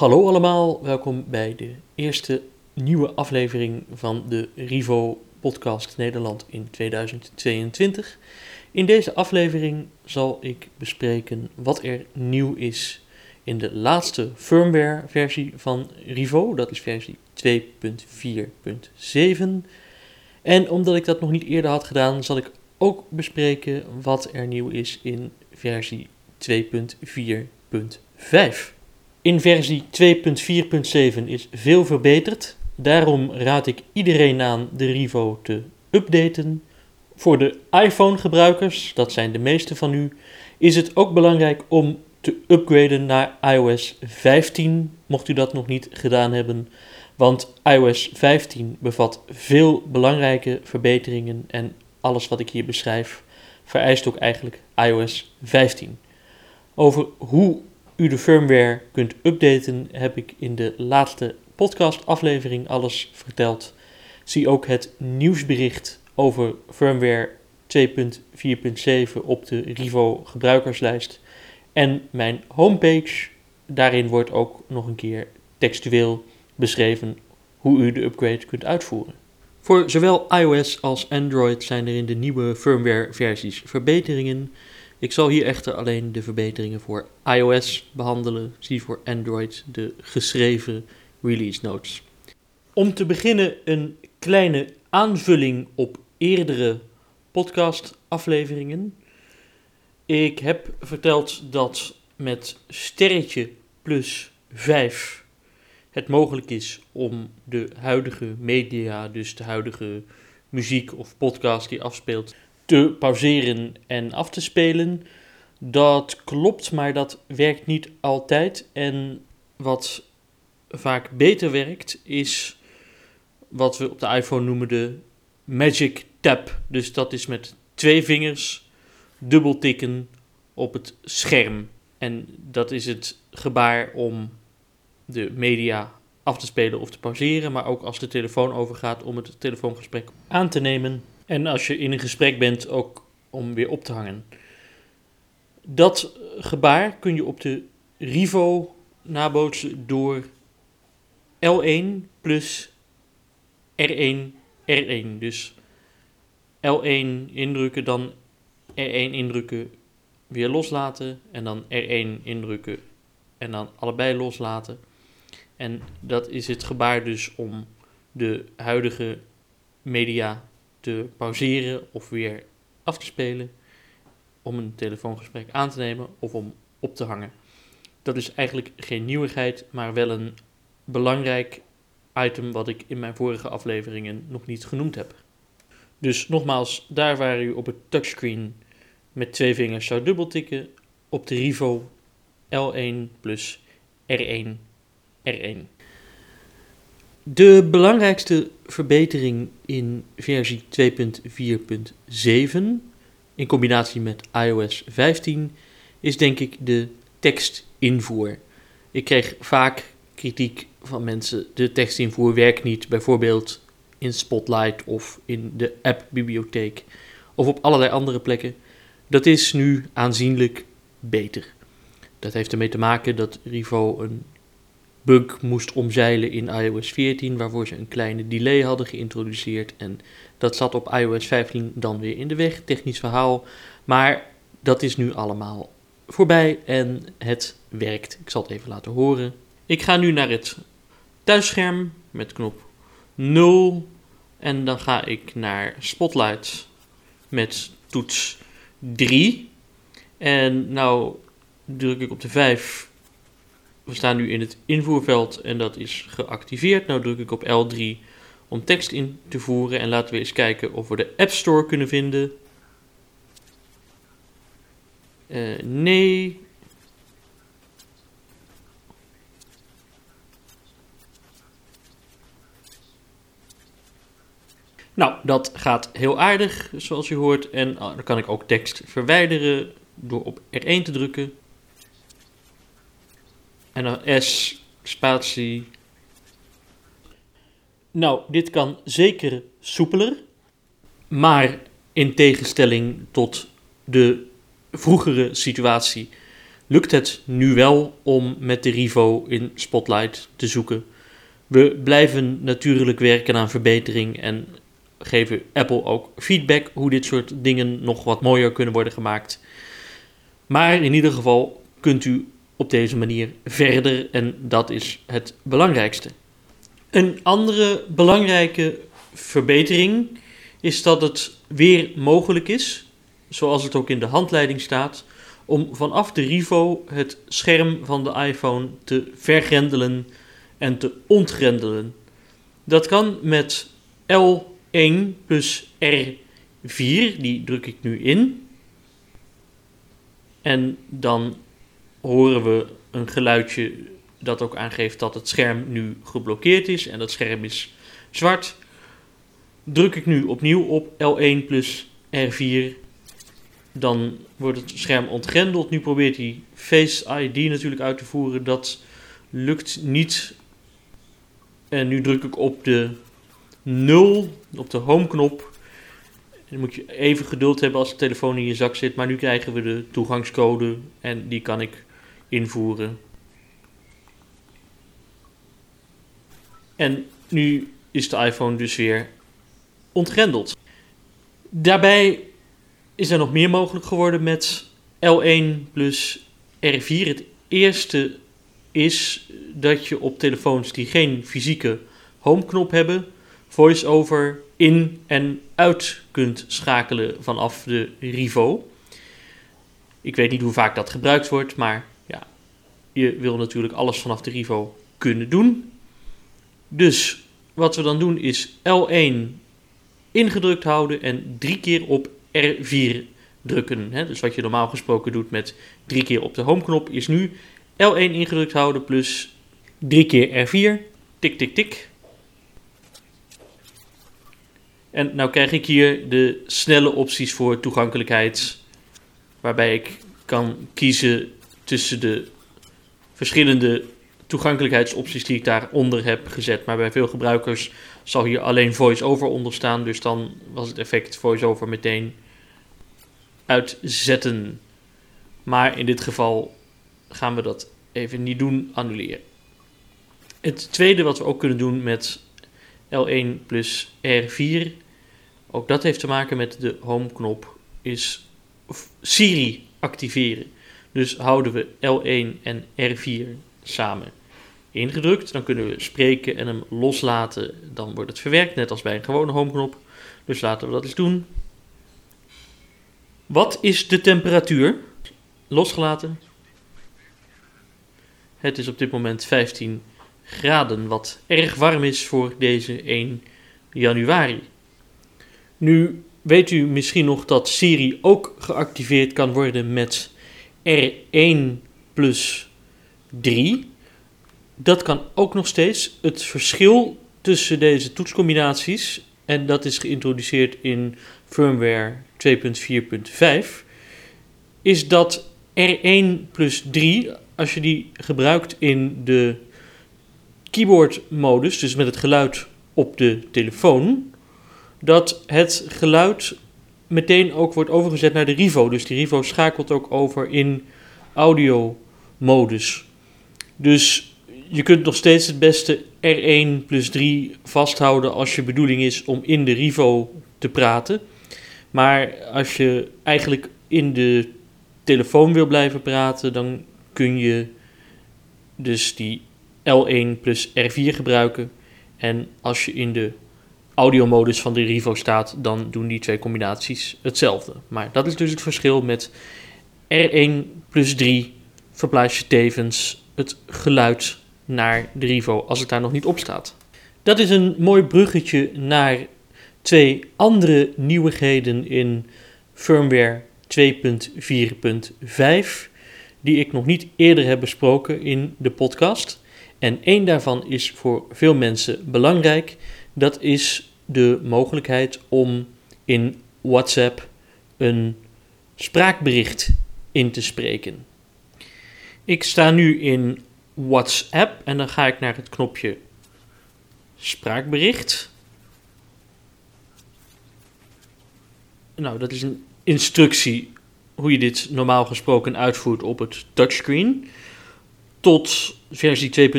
Hallo allemaal, welkom bij de eerste nieuwe aflevering van de Rivo Podcast Nederland in 2022. In deze aflevering zal ik bespreken wat er nieuw is in de laatste firmware versie van Rivo, dat is versie 2.4.7. En omdat ik dat nog niet eerder had gedaan, zal ik ook bespreken wat er nieuw is in versie 2.4.5. In versie 2.4.7 is veel verbeterd. Daarom raad ik iedereen aan de Rivo te updaten. Voor de iPhone-gebruikers, dat zijn de meeste van u, is het ook belangrijk om te upgraden naar iOS 15, mocht u dat nog niet gedaan hebben. Want iOS 15 bevat veel belangrijke verbeteringen en alles wat ik hier beschrijf vereist ook eigenlijk iOS 15. Over hoe u de firmware kunt updaten heb ik in de laatste podcastaflevering alles verteld. Zie ook het nieuwsbericht over firmware 2.4.7 op de Rivo gebruikerslijst en mijn homepage. Daarin wordt ook nog een keer textueel beschreven hoe u de upgrade kunt uitvoeren. Voor zowel iOS als Android zijn er in de nieuwe firmware versies verbeteringen. Ik zal hier echter alleen de verbeteringen voor iOS behandelen, zie voor Android de geschreven release notes. Om te beginnen een kleine aanvulling op eerdere podcastafleveringen. Ik heb verteld dat met sterretje plus 5 het mogelijk is om de huidige media, dus de huidige muziek of podcast die afspeelt, te pauzeren en af te spelen. Dat klopt, maar dat werkt niet altijd. En wat vaak beter werkt, is wat we op de iPhone noemen de Magic Tap. Dus dat is met twee vingers dubbel tikken op het scherm. En dat is het gebaar om de media af te spelen of te pauzeren, maar ook als de telefoon overgaat om het telefoongesprek aan te nemen. En als je in een gesprek bent, ook om weer op te hangen. Dat gebaar kun je op de Rivo nabootsen door L1 plus R1 R1. Dus L1 indrukken, dan R1 indrukken, weer loslaten en dan R1 indrukken en dan allebei loslaten. En dat is het gebaar dus om de huidige media te pauzeren of weer af te spelen, om een telefoongesprek aan te nemen of om op te hangen. Dat is eigenlijk geen nieuwigheid, maar wel een belangrijk item wat ik in mijn vorige afleveringen nog niet genoemd heb. Dus nogmaals, daar waar u op het touchscreen met twee vingers zou dubbeltikken, op de Rivo L1 plus R1 R1. De belangrijkste verbetering in versie 2.4.7 in combinatie met iOS 15 is denk ik de tekstinvoer. Ik kreeg vaak kritiek van mensen: de tekstinvoer werkt niet, bijvoorbeeld in Spotlight of in de appbibliotheek of op allerlei andere plekken. Dat is nu aanzienlijk beter. Dat heeft ermee te maken dat Rivo een moest omzeilen in iOS 14, waarvoor ze een kleine delay hadden geïntroduceerd. En dat zat op iOS 15 dan weer in de weg, technisch verhaal. Maar dat is nu allemaal voorbij en het werkt. Ik zal het even laten horen. Ik ga nu naar het thuisscherm met knop 0 en dan ga ik naar Spotlight met toets 3. En nou druk ik op de 5 we staan nu in het invoerveld en dat is geactiveerd. Nou druk ik op L3 om tekst in te voeren en laten we eens kijken of we de App Store kunnen vinden. Uh, nee. Nou, dat gaat heel aardig, zoals u hoort. En uh, dan kan ik ook tekst verwijderen door op R1 te drukken. En dan S, spatie. Nou, dit kan zeker soepeler. Maar in tegenstelling tot de vroegere situatie lukt het nu wel om met de Rivo in Spotlight te zoeken. We blijven natuurlijk werken aan verbetering en geven Apple ook feedback hoe dit soort dingen nog wat mooier kunnen worden gemaakt. Maar in ieder geval kunt u op deze manier verder en dat is het belangrijkste. Een andere belangrijke verbetering is dat het weer mogelijk is, zoals het ook in de handleiding staat, om vanaf de Rivo het scherm van de iPhone te vergrendelen en te ontgrendelen. Dat kan met L1 plus R4, die druk ik nu in. En dan horen we een geluidje dat ook aangeeft dat het scherm nu geblokkeerd is en dat scherm is zwart. Druk ik nu opnieuw op L1 plus R4, dan wordt het scherm ontgrendeld. Nu probeert hij Face ID natuurlijk uit te voeren. Dat lukt niet. En nu druk ik op de 0, op de home knop. dan moet je even geduld hebben als de telefoon in je zak zit. Maar nu krijgen we de toegangscode en die kan ik invoeren. En nu is de iPhone dus weer ontgrendeld. Daarbij is er nog meer mogelijk geworden met L1 plus R4. Het eerste is dat je op telefoons die geen fysieke homeknop hebben, voice-over in en uit kunt schakelen vanaf de Rivo. Ik weet niet hoe vaak dat gebruikt wordt, maar je wil natuurlijk alles vanaf de Rivo kunnen doen. Dus wat we dan doen is L1 ingedrukt houden en drie keer op R4 drukken. Dus wat je normaal gesproken doet met drie keer op de homeknop is nu L1 ingedrukt houden plus drie keer R4. Tik, tik, tik. En nou krijg ik hier de snelle opties voor toegankelijkheid. Waarbij ik kan kiezen tussen de verschillende toegankelijkheidsopties die ik daaronder heb gezet. Maar bij veel gebruikers zal hier alleen voice-over onder staan. Dus dan was het effect voice-over meteen uitzetten. Maar in dit geval gaan we dat even niet doen, annuleren. Het tweede wat we ook kunnen doen met L1 plus R4, ook dat heeft te maken met de home knop, is Siri activeren. Dus houden we L1 en R4 samen ingedrukt. Dan kunnen we spreken en hem loslaten. Dan wordt het verwerkt, net als bij een gewone homeknop. Dus laten we dat eens doen. Wat is de temperatuur? Losgelaten. Het is op dit moment 15 graden, wat erg warm is voor deze 1 januari. Nu weet u misschien nog dat Siri ook geactiveerd kan worden met R1 plus 3 dat kan ook nog steeds. Het verschil tussen deze toetscombinaties, en dat is geïntroduceerd in firmware 2.4.5, is dat R1 plus 3, als je die gebruikt in de keyboard-modus, dus met het geluid op de telefoon, dat het geluid meteen ook wordt overgezet naar de Rivo. Dus die Rivo schakelt ook over in audio-modus. Dus je kunt nog steeds het beste R1 plus 3 vasthouden als je bedoeling is om in de Rivo te praten. Maar als je eigenlijk in de telefoon wil blijven praten, dan kun je dus die L1 plus R4 gebruiken. En als je in de audiomodus van de Rivo staat, dan doen die twee combinaties hetzelfde. Maar dat is dus het verschil met R1 plus 3 verplaats je tevens het geluid naar de Rivo als het daar nog niet op staat. Dat is een mooi bruggetje naar twee andere nieuwigheden in firmware 2.4.5 die ik nog niet eerder heb besproken in de podcast. En één daarvan is voor veel mensen belangrijk. Dat is de mogelijkheid om in WhatsApp een spraakbericht in te spreken. Ik sta nu in WhatsApp en dan ga ik naar het knopje spraakbericht. Nou, dat is een instructie hoe je dit normaal gesproken uitvoert op het touchscreen. Tot versie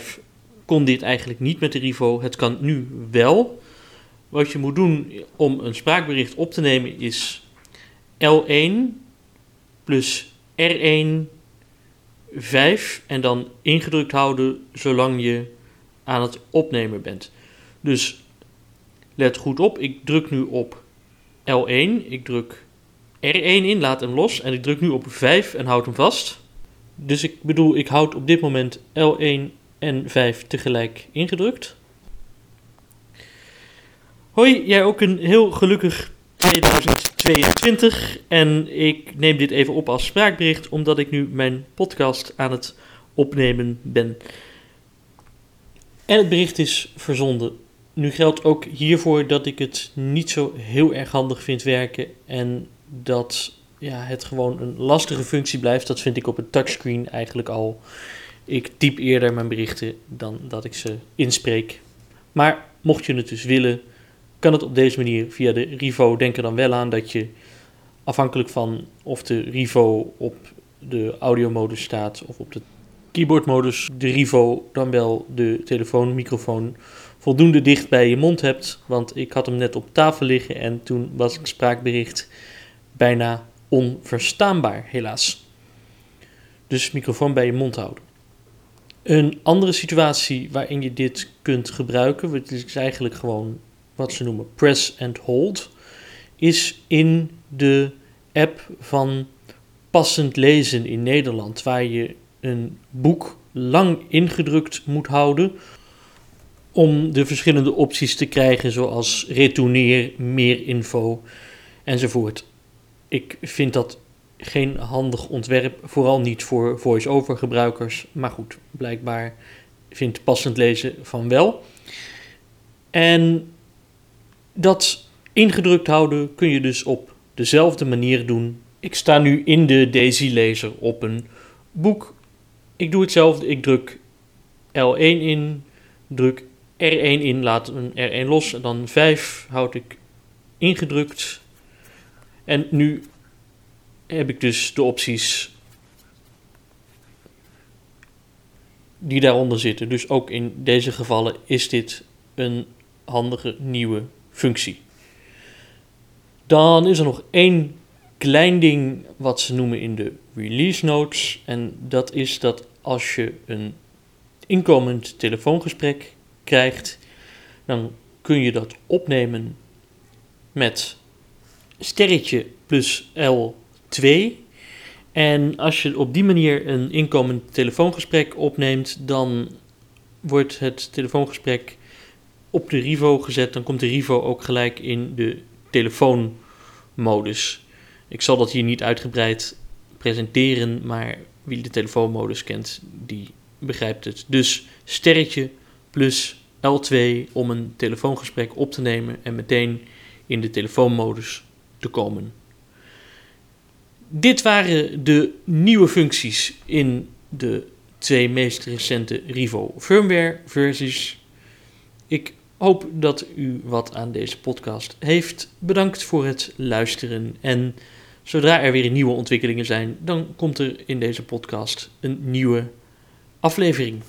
2.4.5 kon dit eigenlijk niet met de Rivo. Het kan nu wel. Wat je moet doen om een spraakbericht op te nemen is L1 plus R1 5 en dan ingedrukt houden zolang je aan het opnemen bent. Dus let goed op, ik druk nu op L1, ik druk R1 in, laat hem los en ik druk nu op 5 en houd hem vast. Dus ik bedoel, ik houd op dit moment L1 en 5 tegelijk ingedrukt. Hoi, jij ook een heel gelukkig 2022 en ik neem dit even op als spraakbericht omdat ik nu mijn podcast aan het opnemen ben. En het bericht is verzonden. Nu geldt ook hiervoor dat ik het niet zo heel erg handig vind werken en dat ja, het gewoon een lastige functie blijft. Dat vind ik op het touchscreen eigenlijk al. Ik typ eerder mijn berichten dan dat ik ze inspreek. Maar mocht je het dus willen, kan het op deze manier via de Rivo. Denk er dan wel aan dat je afhankelijk van of de Rivo op de audiomodus staat of op de keyboardmodus, de Rivo dan wel de telefoonmicrofoon voldoende dicht bij je mond hebt. Want ik had hem net op tafel liggen en toen was ik spraakbericht bijna onverstaanbaar, helaas. Dus microfoon bij je mond houden. Een andere situatie waarin je dit kunt gebruiken, het is eigenlijk gewoon wat ze noemen press and hold, is in de app van Passend Lezen in Nederland, waar je een boek lang ingedrukt moet houden om de verschillende opties te krijgen, zoals retourneer, meer info enzovoort. Ik vind dat geen handig ontwerp, vooral niet voor voice-over gebruikers. Maar goed, blijkbaar vindt passend lezen van wel. En dat ingedrukt houden kun je dus op dezelfde manier doen. Ik sta nu in de Daisy-lezer op een boek. Ik doe hetzelfde. Ik druk L1 in, druk R1 in, laat een R1 los en dan 5 houd ik ingedrukt. En nu heb ik dus de opties die daaronder zitten. Dus ook in deze gevallen is dit een handige nieuwe functie. Dan is er nog één klein ding wat ze noemen in de release notes. En dat is dat als je een inkomend telefoongesprek krijgt, dan kun je dat opnemen met sterretje plus L2. En als je op die manier een inkomend telefoongesprek opneemt, dan wordt het telefoongesprek op de Rivo gezet. Dan komt de Rivo ook gelijk in de telefoonmodus. Ik zal dat hier niet uitgebreid presenteren, maar wie de telefoonmodus kent, die begrijpt het. Dus sterretje plus L2 om een telefoongesprek op te nemen en meteen in de telefoonmodus te komen. Dit waren de nieuwe functies in de twee meest recente Rivo firmware versies. Ik hoop dat u wat aan deze podcast heeft. Bedankt voor het luisteren en zodra er weer nieuwe ontwikkelingen zijn, dan komt er in deze podcast een nieuwe aflevering.